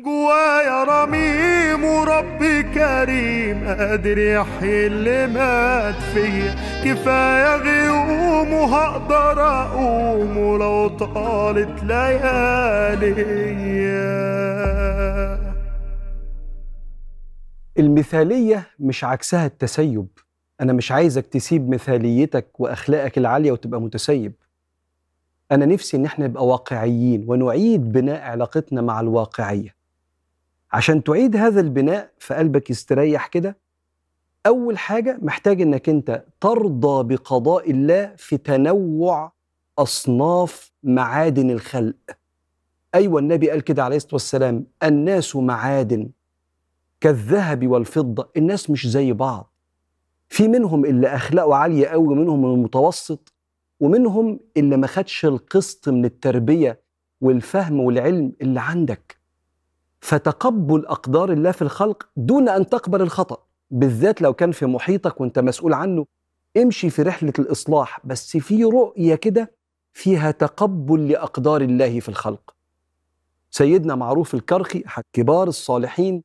جوايا رميم وربي كريم قادر يحيي اللي مات فيا. كفاية غيوم وهقدر أقوم ولو طالت ليالي المثالية مش عكسها التسيب. أنا مش عايزك تسيب مثاليتك وأخلاقك العالية وتبقى متسيب. أنا نفسي إن إحنا نبقى واقعيين ونعيد بناء علاقتنا مع الواقعية. عشان تعيد هذا البناء في قلبك يستريح كده أول حاجة محتاج إنك أنت ترضى بقضاء الله في تنوع أصناف معادن الخلق. أيوة النبي قال كده عليه الصلاة والسلام الناس معادن كالذهب والفضة الناس مش زي بعض. في منهم اللي أخلاقه عالية قوي ومنهم المتوسط ومنهم اللي ما خدش القسط من التربية والفهم والعلم اللي عندك. فتقبل أقدار الله في الخلق دون أن تقبل الخطأ بالذات لو كان في محيطك وأنت مسؤول عنه. امشي في رحلة الإصلاح بس في رؤية كده فيها تقبل لأقدار الله في الخلق. سيدنا معروف الكرخي أحد كبار الصالحين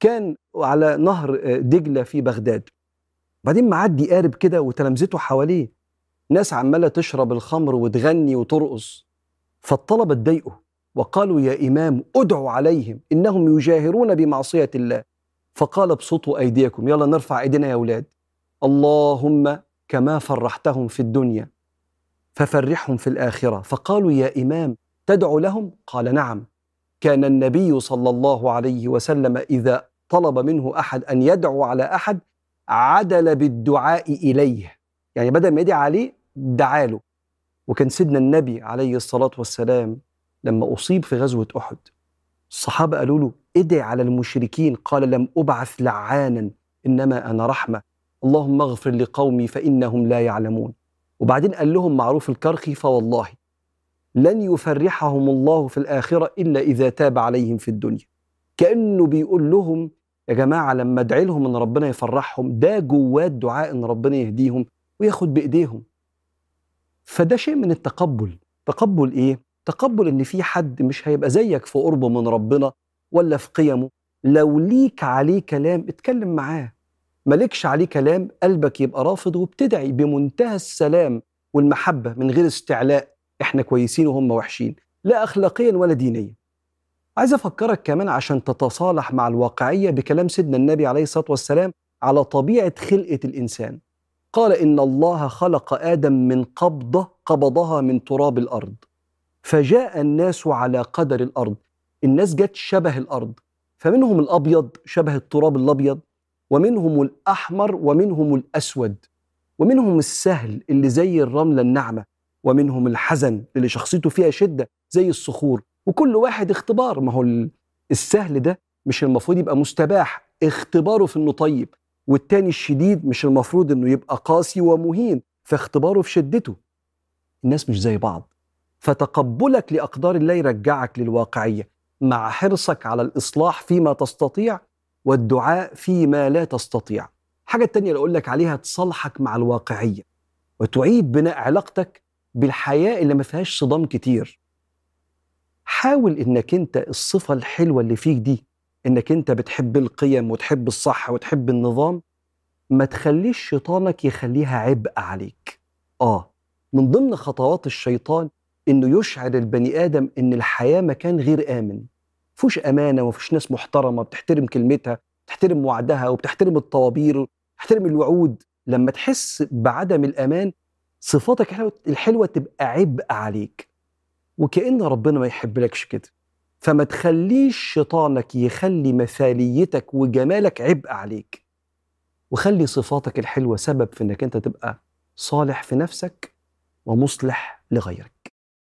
كان على نهر دجلة في بغداد. بعدين معدي قارب كده وتلامذته حواليه. ناس عمالة تشرب الخمر وتغني وترقص. فالطلبة اتضايقوا. وقالوا يا إمام ادعوا عليهم إنهم يجاهرون بمعصية الله. فقال ابسطوا أيديكم يلا نرفع أيدينا يا أولاد. اللهم كما فرحتهم في الدنيا ففرحهم في الآخرة. فقالوا يا إمام تدعو لهم؟ قال نعم. كان النبي صلى الله عليه وسلم إذا طلب منه أحد أن يدعو على أحد عدل بالدعاء إليه. يعني بدل ما يدعي عليه دعا له. وكان سيدنا النبي عليه الصلاة والسلام لما أصيب في غزوة أحد الصحابة قالوا له ادعي على المشركين. قال لم أبعث لعانا إنما أنا رحمة. اللهم اغفر لقومي فإنهم لا يعلمون. وبعدين قال لهم معروف الكرخي فوالله لن يفرحهم الله في الآخرة إلا إذا تاب عليهم في الدنيا. كأنه بيقول لهم يا جماعة لما أدعي لهم إن ربنا يفرحهم ده جواه الدعاء إن ربنا يهديهم وياخد بإيديهم. فده شيء من التقبل. تقبل إيه؟ تقبل إن في حد مش هيبقى زيك في قربه من ربنا ولا في قيمه. لو ليك عليه كلام اتكلم معاه. مالكش عليه كلام قلبك يبقى رافض وبتدعي بمنتهى السلام والمحبة من غير استعلاء. إحنا كويسين وهم وحشين. لا أخلاقيا ولا دينيا. عايز أفكرك كمان عشان تتصالح مع الواقعية بكلام سيدنا النبي عليه الصلاة والسلام على طبيعة خلقة الإنسان. قال إن الله خلق آدم من قبضة قبضها من تراب الأرض. فجاء الناس على قدر الأرض. الناس جت شبه الأرض. فمنهم الأبيض شبه التراب الأبيض ومنهم الأحمر ومنهم الأسود ومنهم السهل اللي زي الرملة الناعمة ومنهم الحزن اللي شخصيته فيها شدة زي الصخور. وكل واحد اختبار. ما هو السهل ده مش المفروض يبقى مستباح. اختباره في إنه طيب والتاني الشديد مش المفروض إنه يبقى قاسي ومهين فاختباره في شدته. الناس مش زي بعض. فتقبلك لأقدار الله يرجعك للواقعية مع حرصك على الإصلاح فيما تستطيع والدعاء فيما لا تستطيع. حاجة التانية اللي أقول لك عليها تصالحك مع الواقعية وتعيد بناء علاقتك بالحياة اللي ما فيهاش صدام كتير. حاول إنك أنت الصفة الحلوة اللي فيك دي إنك أنت بتحب القيم وتحب الصح وتحب النظام ما تخليش شيطانك يخليها عبء عليك. آه من ضمن خطوات الشيطان إنه يشعر البني آدم إن الحياة مكان غير آمن. فيهوش أمانة ومفيش ناس محترمة بتحترم كلمتها بتحترم وعدها وبتحترم الطوابير وبتحترم الوعود. لما تحس بعدم الأمان صفاتك الحلوة تبقى عبء عليك. وكأن ربنا ما يحبلكش كده. فما تخليش شيطانك يخلي مثاليتك وجمالك عبء عليك. وخلي صفاتك الحلوة سبب في إنك أنت تبقى صالح في نفسك ومصلح لغيرك.